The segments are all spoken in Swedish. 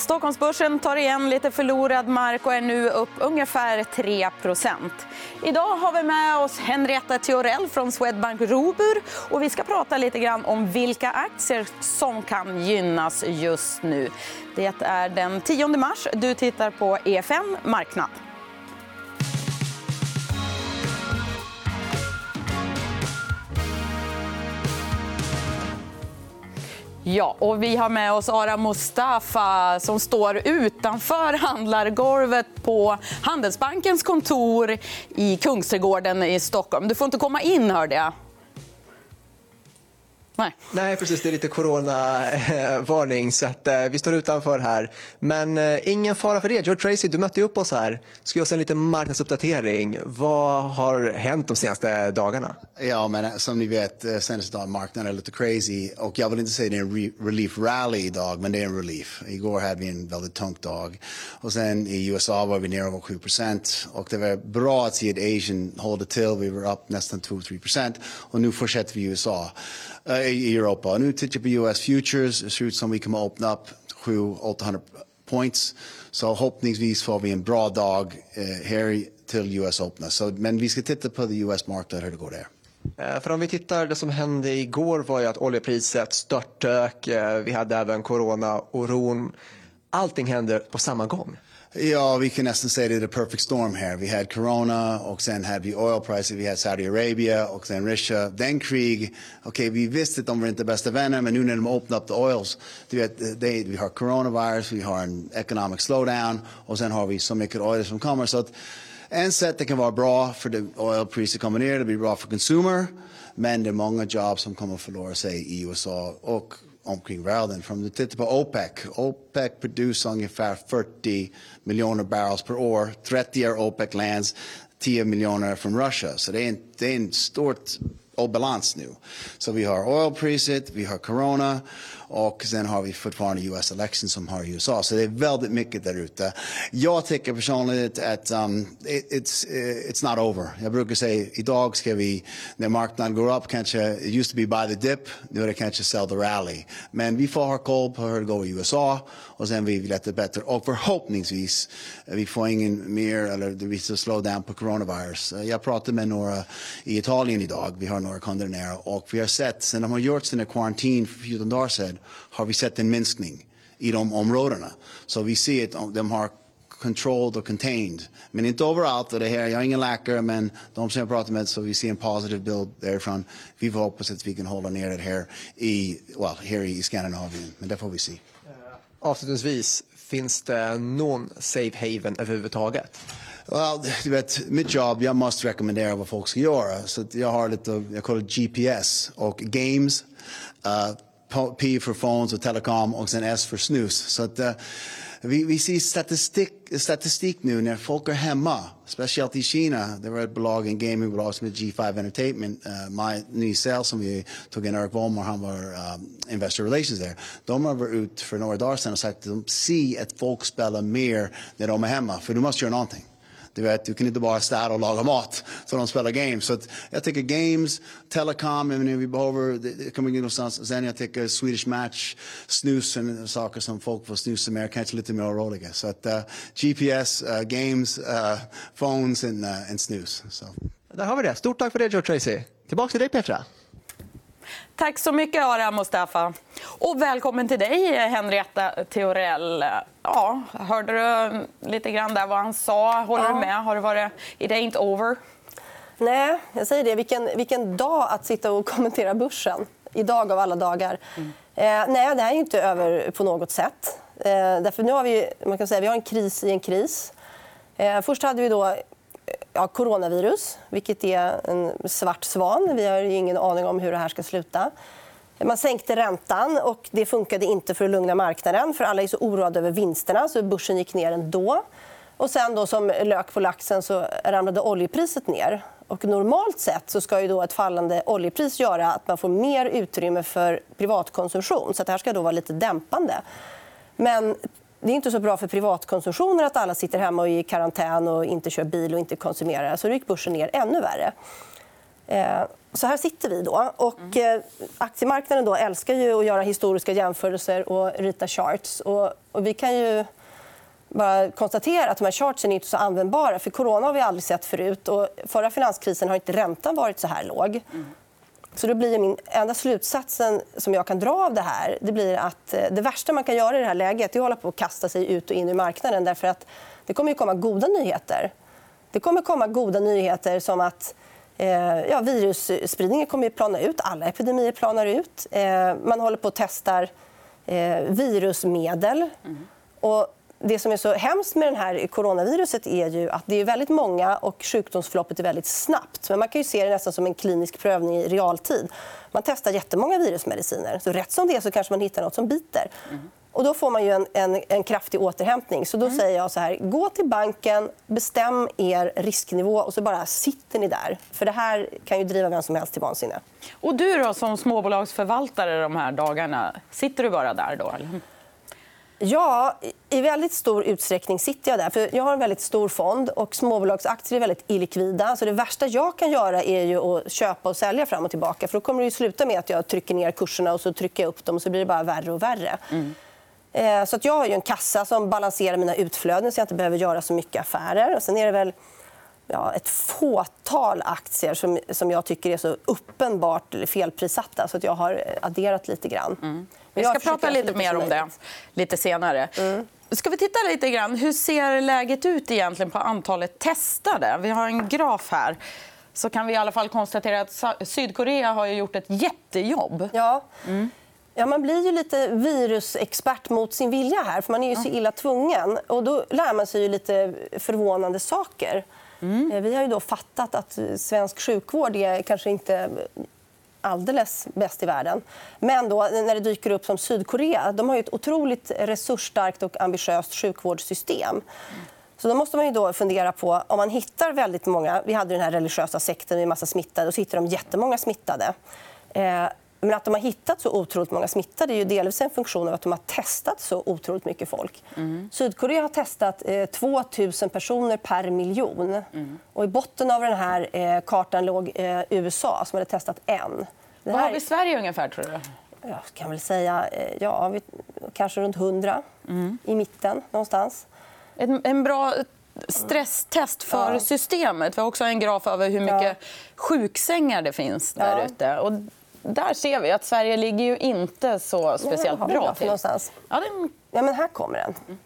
Stockholmsbörsen tar igen lite förlorad mark och är nu upp ungefär 3% Idag har vi med oss Henrietta Theorell från Swedbank Robur. Och vi ska prata lite grann om vilka aktier som kan gynnas just nu. Det är den 10 mars. Du tittar på EFN Marknad. Ja, och vi har med oss Ara Mustafa som står utanför handlargolvet på Handelsbankens kontor i Kungsträdgården i Stockholm. Du får inte komma in, hörde jag. Nej. Nej, precis. Det är lite coronavarning, så att, eh, vi står utanför här. Men eh, ingen fara för det. George Tracy, du mötte upp oss här. Ska ge oss en liten marknadsuppdatering. Vad har hänt de senaste dagarna? Ja, men eh, som ni vet, eh, senaste dagen marknaden är lite crazy. Och jag vill inte säga att det är en re relief rally idag, men det är en relief. Igår hade vi en väldigt tung dag. Och sen i USA var vi ner över 7 Och det var bra att se att Asian håller till. Vi var upp nästan 2-3% Och nu fortsätter vi i USA. Uh, i Europa. Nu tittar vi på US Futures. Det ser ut som vi kommer att öppna upp 700-800 points. Så förhoppningsvis får vi en bra dag eh, här till US Open. Så, men vi ska titta på US-marknaden, hur det går där. Eh, för om vi tittar, det som hände igår var ju att oljepriset störtdök. Eh, vi hade även corona-oron. Allting hände på samma gång. Ja, vi kan nästan säga det är the perfect storm här. Vi hade corona och sen hade vi oil prices, vi hade Saudiarabien och sen Ryssland. Den krig, okej okay, vi visste att de var inte bästa vänner men nu när de öppnar upp the oils, du vet, det, vi har coronavirus, vi har en economic slowdown och sen har vi så mycket oil som kommer. Så att en sätt det kan vara bra för det oilpriset kommer ner, det blir bra för consumer. Men det är många jobb som kommer att förlora sig i USA och omkring världen. Om du tittar på OPEC, OPEC producerar ungefär 40 miljoner barrels per år. 30 är OPEC lands, 10 miljoner från Ryssland. Så det är en, det är en stort obalans nu. Så vi har oilpriset, vi har corona och sen har vi fortfarande US election som har i USA. Så det är väldigt mycket där ute. Jag tycker personligt att um, it, it's, eh, it's not over. Jag brukar säga idag ska vi, när marknaden går upp, kanske, it used to be buy the dip, nu är det kanske sell the rally. Men vi får ha koll på hur det går i USA och sen vi vill det bättre. Och förhoppningsvis, eh, vi får ingen mer, eller vi ska down på coronavirus. Jag pratade med några i Italien idag, vi har några kunder nära och vi har sett, sen de har gjort sina karantin för 14 dagar sedan, har vi sett en minskning i de områdena. Så vi ser att de har controlled och contained. Men inte överallt. Och det här, jag är ingen läkare, men de som jag pratar med så vi ser en positiv bild därifrån. Vi får hoppas att vi kan hålla ner det här i, well, här i Skandinavien. Men det får vi se. Eh, avslutningsvis, finns det någon safe haven överhuvudtaget? Well, du vet, mitt jobb, jag måste rekommendera vad folk ska göra. Så jag har lite, jag kollar GPS och games. Uh, P för phones och telekom och sen S för snus. Så att, uh, vi, vi ser statistik, statistik nu när folk är hemma, speciellt i Kina. Det var ett bolag, en gamingbolag som heter G5 Entertainment, uh, my, ny som vi tog in Erik Wollmer, han var um, Investor Relations där. De har varit ut för några dagar sedan och sagt att de ser att folk spelar mer när de är hemma, för du måste göra någonting. Du vet, du kan inte bara städa och laga mat så de spelar games. Så jag tycker games, telecom, telekom, menar, vi behöver, det kommer någonstans. Sen jag tycker Swedish Match, snus och saker som folk får snusa mer, kanske lite mer roliga. Så att eh, uh, GPS, uh, eh, games, uh, phones och uh, snus. Så. Där har vi det. Stort tack för det, Joe Tracy. Tillbaka till dig, Petra. Tack så mycket, Ara Mustafa. Och välkommen till dig, Henrietta Theorell. Ja, hörde du lite grann där vad han sa? Håller ja. du med? Har det varit... It ain't over? Nej, jag säger det. Vilken, vilken dag att sitta och kommentera börsen. Idag av alla dagar. Mm. Eh, nej, det här är inte över på något sätt. Eh, därför nu har vi, man kan säga, vi har en kris i en kris. Eh, först hade vi då ja, coronavirus, vilket är en svart svan. Vi har ingen aning om hur det här ska sluta. Man sänkte räntan och det funkade inte för att lugna marknaden. för Alla är så oroade över vinsterna, så börsen gick ner ändå. Och sen då, som lök på laxen så ramlade oljepriset ner. Och normalt sett så ska ju då ett fallande oljepris göra att man får mer utrymme för privatkonsumtion. Så det här ska då vara lite dämpande. Men det är inte så bra för privatkonsumtionen att alla sitter hemma och är i karantän och inte kör bil och inte konsumerar. Så då gick börsen ner ännu värre. Eh, så här sitter vi. då. Och, eh, aktiemarknaden då älskar ju att göra historiska jämförelser och rita charts. Och, och vi kan ju bara konstatera att de här chartsen är inte så användbara. För Corona har vi aldrig sett förut. Och förra finanskrisen har inte räntan varit så här låg. Så då blir min enda slutsatsen som jag kan dra av det här det blir att eh, det värsta man kan göra i det här läget är att hålla på att kasta sig ut och in i marknaden. Därför att det kommer att komma goda nyheter. Det kommer komma goda nyheter som att eh, ja, virusspridningen kommer att plana ut. Alla epidemier planar ut. Eh, man håller på att testa eh, virusmedel. Mm. Och det som är så hemskt med det här coronaviruset är ju att det är väldigt många och sjukdomsförloppet är väldigt snabbt. Men man kan ju se det nästan som en klinisk prövning i realtid. Man testar jättemånga virusmediciner. Så rätt som det är så kanske man hittar nåt som biter. Mm. Och då får man ju en, en, en kraftig återhämtning. Så då mm. säger jag så här, gå till banken, bestäm er risknivå och så bara sitter ni där. För det här kan ju driva vem som helst till vansinne. Och du då, som småbolagsförvaltare de här dagarna, sitter du bara där då? Eller? Ja, i väldigt stor utsträckning sitter jag där. För jag har en väldigt stor fond och småbolagsaktier är väldigt illikvida. Så det värsta jag kan göra är ju att köpa och sälja fram och tillbaka. För då kommer det sluta med att jag trycker ner kurserna och så trycker jag upp dem och så blir det bara värre och värre. Mm. Eh, så att jag har en kassa som balanserar mina utflöden så jag inte behöver göra så mycket affärer. Och sen är det väl ja, ett fåtal aktier som, som jag tycker är så uppenbart felprissatta så att jag har adderat lite grann. Mm. Vi ska prata lite mer om det lite senare. Mm. Ska vi titta lite grann. Hur ser läget ut egentligen på antalet testade? Vi har en graf här. Så kan vi i alla fall konstatera att Sydkorea har gjort ett jättejobb. Ja. Mm. Ja, man blir ju lite virusexpert mot sin vilja här, för man är ju så illa tvungen. Och då lär man sig ju lite förvånande saker. Mm. Eh, vi har ju då fattat att svensk sjukvård är kanske inte alldeles bäst i världen. Men då, när det dyker upp som Sydkorea, de har ett otroligt resursstarkt och ambitiöst sjukvårdssystem. Så då måste man ju då fundera på om man hittar väldigt många... Vi hade den här religiösa sekten med en massa smittade. och så hittar de jättemånga smittade. Eh, Eh, men att de har hittat så otroligt många smittade är ju delvis en funktion av att de har testat så otroligt mycket folk. Mm. Sydkorea har testat eh, 2 000 personer per miljon. Mm. Och I botten av den här eh, kartan låg eh, USA, som hade testat en. Det Vad har vi i Sverige ungefär, tror du? Jag kan väl säga eh, ja, vi, kanske runt 100 mm. i mitten någonstans. En, en bra stresstest för ja. systemet. Vi har också en graf över hur mycket ja. sjuksängar det finns där ja. ute. Och där ser vi att Sverige ligger ju inte så speciellt bra till. Någonstans? Ja, den... ja, men här kommer den.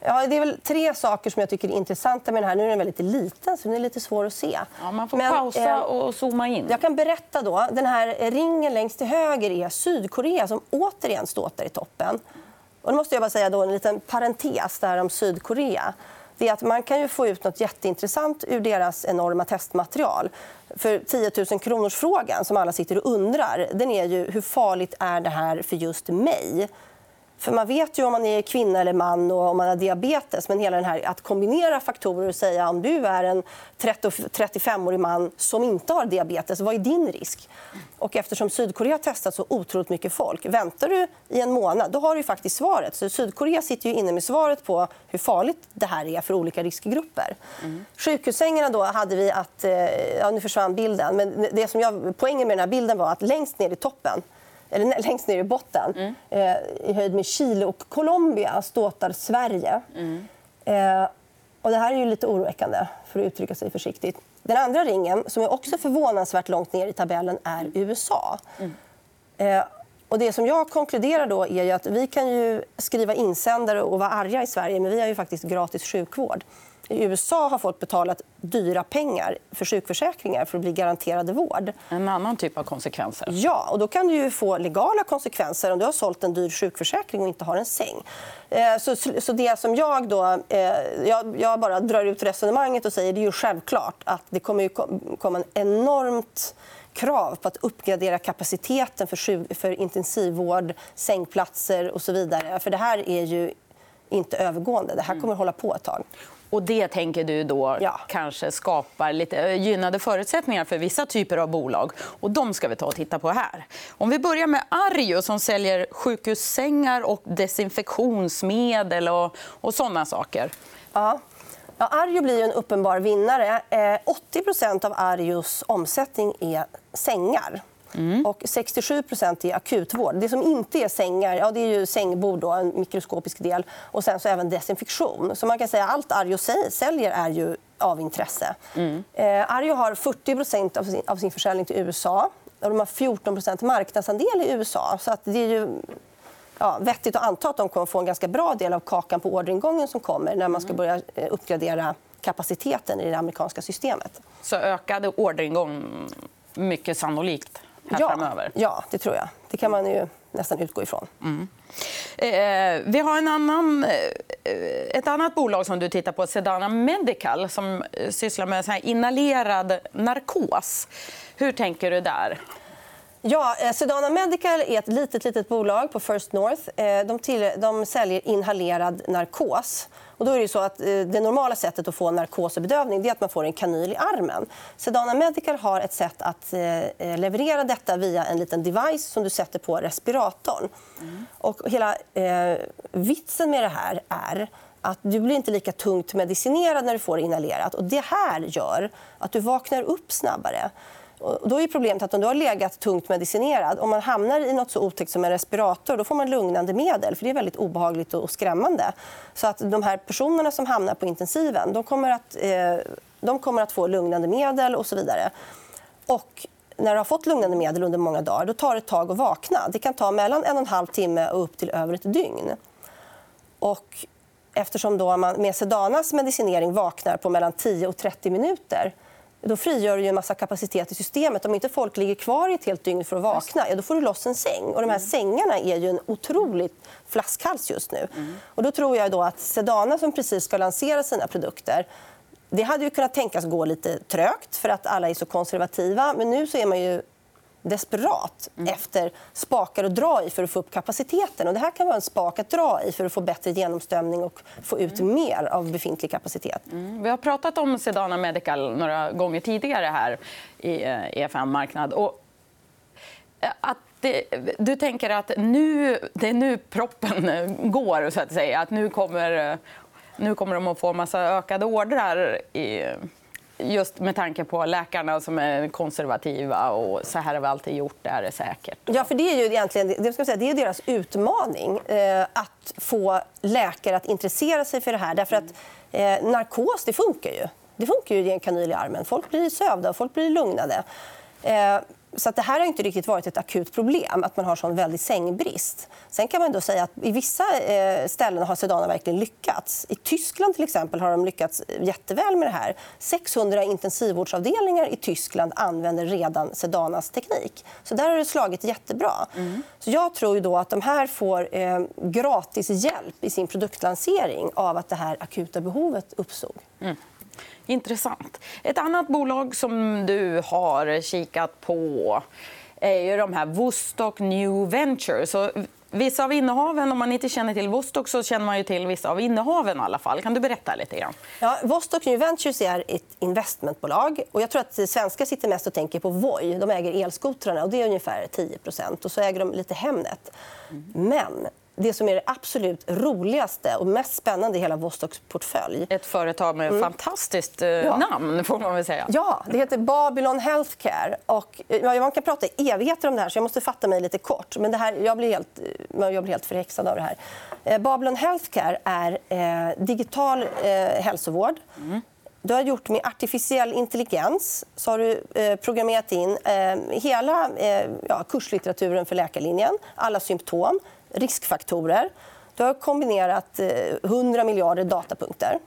Ja, det är väl tre saker som jag tycker är intressanta med den här. Nu är den väldigt liten, så den är lite svår att se. Ja, man får Men, pausa eh, och zooma in. Jag kan berätta då. Den här ringen längst till höger är Sydkorea som återigen ståtar i toppen. Och då måste jag bara säga då en liten parentes där om Sydkorea det är att man kan ju få ut något jätteintressant ur deras enorma testmaterial. För 10 000 kronors frågan som alla sitter och undrar, den är ju hur farligt är det här för just mig? För man vet ju om man är kvinna eller man och om man har diabetes. Men hela den här, att kombinera faktorer och säga om du är en 35-årig man som inte har diabetes, vad är din risk? Och eftersom Sydkorea har testat så otroligt mycket folk, väntar du i en månad, då har du faktiskt svaret. Så Sydkorea sitter ju inne med svaret på hur farligt det här är för olika riskgrupper. Mm. Sjukhussängarna då hade vi att... Eh, ja, nu försvann bilden. Men det som jag, poängen med den här bilden var att längst ner i toppen eller längst ner i botten, mm. eh, i höjd med Chile och Colombia, ståtar Sverige. Mm. Eh, och det här är ju lite oroväckande, för att uttrycka sig försiktigt. Den andra ringen, som är också förvånansvärt långt ner i tabellen, är USA. Mm. Eh, och det som jag konkluderar då är att vi kan ju skriva insändare och vara arga i Sverige, men vi har ju faktiskt gratis sjukvård. I USA har folk betalat dyra pengar för sjukförsäkringar för att bli garanterade vård. En annan typ av konsekvenser. Ja, och då kan du ju få legala konsekvenser om du har sålt en dyr sjukförsäkring och inte har en säng. Eh, så, så det som jag då... Eh, jag, jag bara drar ut resonemanget och säger det är ju självklart att det kommer ju komma en enormt krav på att uppgradera kapaciteten för, för intensivvård, sängplatser och så vidare. För det här är ju inte övergående. Det här kommer att hålla på ett tag. Och det tänker du då ja. kanske skapar lite eh, gynnade förutsättningar för vissa typer av bolag. Och De ska vi ta och titta på här. Om vi börjar med Arjo som säljer sjukhussängar och desinfektionsmedel och, och såna saker. Ja. Ja, Arjo blir en uppenbar vinnare. 80 eh, av Arjos omsättning är sängar. Mm. Och 67% är akutvård. Det som inte är sängar ja, det är ju sängbord, då, en mikroskopisk del. Och sen så även desinfektion. Så man kan säga allt Arjo säljer är ju av intresse. Mm. Eh, Arjo har 40 av sin, av sin försäljning till USA. Och de har 14% marknadsandel i USA. Så att det är ju ja, vettigt att anta att de kommer få en ganska bra del av kakan på orderingången som kommer när man ska mm. börja eh, uppgradera kapaciteten i det amerikanska systemet. Så ökad orderingång mycket sannolikt här ja, framöver? Ja, det tror jag. Det kan man ju nästan utgå ifrån. Mm. Eh, vi har en annan, eh, ett annat bolag som du tittar på, Sedana Medical som eh, sysslar med så här inhalerad narkos. Hur tänker du där? Ja, eh, Sedana Medical är ett litet, litet bolag på First North. Eh, de, till, de säljer inhalerad narkos. Och då är det så att eh, det normala sättet att få narkos och bedövning är att man får en kanyl i armen. Sedana Medical har ett sätt att leverera detta via en liten device som du sätter på respiratorn. Mm. Och hela vitsen med det här är att du blir inte lika tungt medicinerad när du får inhalerat. Och det här gör att du vaknar upp snabbare. Då är problemet att om du har legat tungt medicinerad, om man hamnar i något så otäckt som en respirator, då får man lugnande medel. För det är väldigt obehagligt och skrämmande. Så att de här personerna som hamnar på intensiven, de kommer att, eh, de kommer att få lugnande medel och så vidare. Och när du har fått lugnande medel under många dagar, då tar det ett tag att vakna. Det kan ta mellan en och en halv timme och upp till över ett dygn. Och eftersom då man med Sedanas medicinering vaknar på mellan 10 och 30 minuter då frigör du en massa kapacitet i systemet. Om inte folk ligger kvar i ett helt dygn för att vakna, ja, då får du loss en säng. Och de här mm. sängarna är ju en otrolig flaskhals just nu. Mm. Och då tror jag då att Sedana, som precis ska lansera sina produkter det hade ju kunnat tänkas gå lite trögt för att alla är så konservativa. Men nu så är man ju desperat mm. efter spakar att dra i för att få upp kapaciteten. Och det här kan vara en spak att dra i för att få bättre genomströmning och få ut mm. mer av befintlig kapacitet. Mm. Vi har pratat om Sedana Medical några gånger tidigare här i EFN eh, e Marknad. Och eh, att det, du tänker att nu, det är nu proppen går, så att säga. Att nu kommer, nu kommer de att få massa ökade ordrar i just med tanke på läkarna som är konservativa och så här har vi alltid gjort, det här är säkert. Ja, för det är ju egentligen det ska säga, det är deras utmaning eh, att få läkare att intressera sig för det här. Därför att eh, narkos, det funkar ju. Det funkar ju i en kanyl i armen. Folk blir sövda och folk blir lugnade. Eh, så det här har inte riktigt varit ett akut problem, att man har sån väldig sängbrist. Sen kan man då säga att i vissa eh, ställen har Sedana verkligen lyckats. I Tyskland till exempel har de lyckats eh, jätteväl med det här. 600 intensivvårdsavdelningar i Tyskland använder redan Sedanas teknik. Så där har det slagit jättebra. Mm. Så jag tror då att de här får eh, gratis hjälp i sin produktlansering av att det här akuta behovet uppstod. Mm. Intressant. Ett annat bolag som du har kikat på är ju de här Vostok New Ventures. Så vissa av innehaven, om man inte känner till Vostok så känner man ju till vissa av innehaven. I alla fall. Kan du berätta lite grann? Ja, Vostok New Ventures är ett investmentbolag. Och jag tror att svenskar sitter mest och tänker på Voi. De äger elskotrarna och det är ungefär 10% och så äger de lite Hemnet. Mm. Men det som är det absolut roligaste och mest spännande i hela Vostoks portfölj. Ett företag med mm. fantastiskt eh, ja. namn, får man väl säga. Ja, det heter Babylon Healthcare. Och, ja, man kan prata evigheter om det här, så jag måste fatta mig lite kort. Men det här, jag, blir helt, jag blir helt förhäxad av det här. Eh, Babylon Healthcare är eh, digital eh, hälsovård. Mm. Du har gjort med artificiell intelligens så har du eh, programmerat in eh, hela eh, ja, kurslitteraturen för läkarlinjen, alla symptom, riskfaktorer. Du har kombinerat 100 eh, miljarder datapunkter.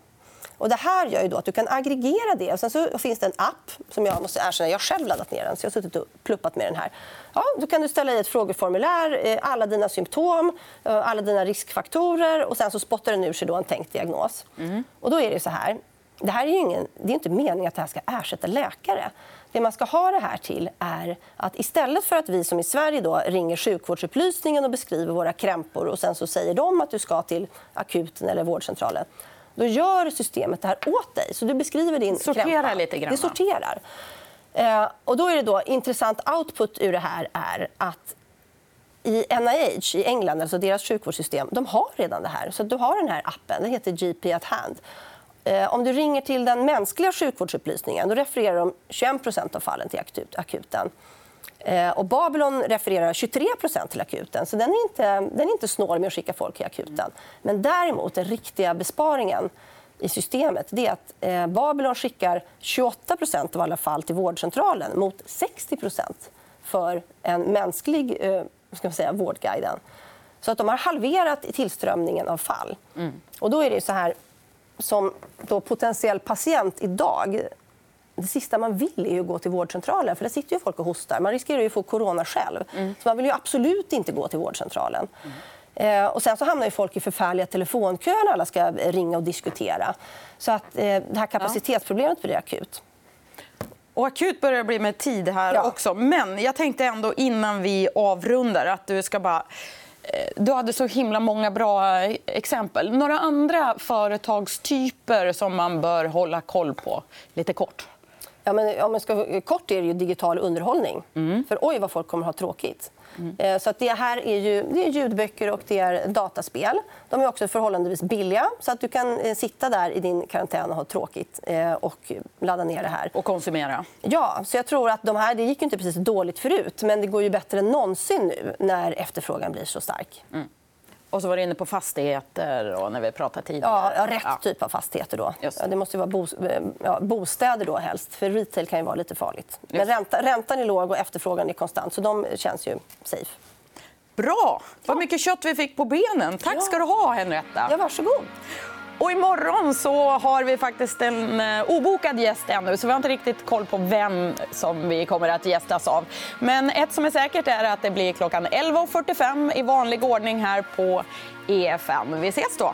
Och det här gör ju då att du kan aggregera det. Och sen så finns det en app som jag måste erkänna, jag själv laddat ner den. Så jag har suttit och pluppat med den här. Ja, då kan du ställa i ett frågeformulär, eh, alla dina symptom, eh, alla dina riskfaktorer och sen så spottar den ur sig en tänkt diagnos. Mm. Och då är det så här. Det här är ingen, det är inte meningen att det här ska ersätta läkare. Det man ska ha det här till är att istället för att vi som i Sverige då ringer sjukvårdsupplysningen och beskriver våra krämpor och sen så säger de att du ska till akuten eller vårdcentralen då gör systemet det här åt dig. Så du beskriver din sorterar krämpa. lite grann. Det sorterar. Eh, och då är det då intressant output ur det här är att i NIH i England, alltså deras sjukvårdssystem, de har redan det här. Så du har den här appen, den heter GP at hand. Eh, om du ringer till den mänskliga sjukvårdsupplysningen då refererar de 21% av fallen till akut, akuten. Eh, och Babylon refererar 23% till akuten, så den är, inte, den är inte snål med att skicka folk till akuten. Men däremot, den riktiga besparingen i systemet det är att eh, Babylon skickar 28% av alla fall till vårdcentralen mot 60% för en mänsklig ska man säga, vårdguiden. Så att de har halverat tillströmningen av fall. Mm. Och då är det så här, som då potentiell patient idag det sista man vill är att gå till vårdcentralen. för Där sitter ju folk och hostar. Man riskerar ju att få corona själv. Mm. Så man vill ju absolut inte gå till vårdcentralen. Mm. Eh, och sen så hamnar ju folk i förfärliga telefonköer när alla ska ringa och diskutera. Så att, eh, det här kapacitetsproblemet blir akut. Och akut börjar det bli med tid här ja. också. Men jag tänkte ändå innan vi avrundar att du ska bara du hade så himla många bra exempel. Några andra företagstyper som man bör hålla koll på? Lite kort. Ja, men, om man ska, kort är det ju digital underhållning. Mm. För oj, vad folk kommer ha tråkigt. Mm. Så att det här är, ju, det är ljudböcker och det är dataspel. De är också förhållandevis billiga. så att Du kan eh, sitta där i din karantän och ha tråkigt eh, och ladda ner det här. Och konsumera. Ja, så jag tror att de här, det gick inte precis dåligt förut men det går ju bättre än någonsin nu när efterfrågan blir så stark. Mm. Och så var du inne på fastigheter och när vi pratade tidigare. Ja, rätt ja. typ av fastigheter. Då. Ja, det måste vara bo, ja, bostäder då helst, för retail kan ju vara lite farligt. Just. Men ränta, räntan är låg och efterfrågan är konstant, så de känns ju safe. Bra! Vad mycket kött vi fick på benen. Tack ska du ha, Henrietta. Ja, varsågod. Och imorgon så har vi faktiskt en eh, obokad gäst ännu så vi har inte riktigt koll på vem som vi kommer att gästas av. Men ett som är säkert är att det blir klockan 11.45 i vanlig ordning här på EFN. Vi ses då!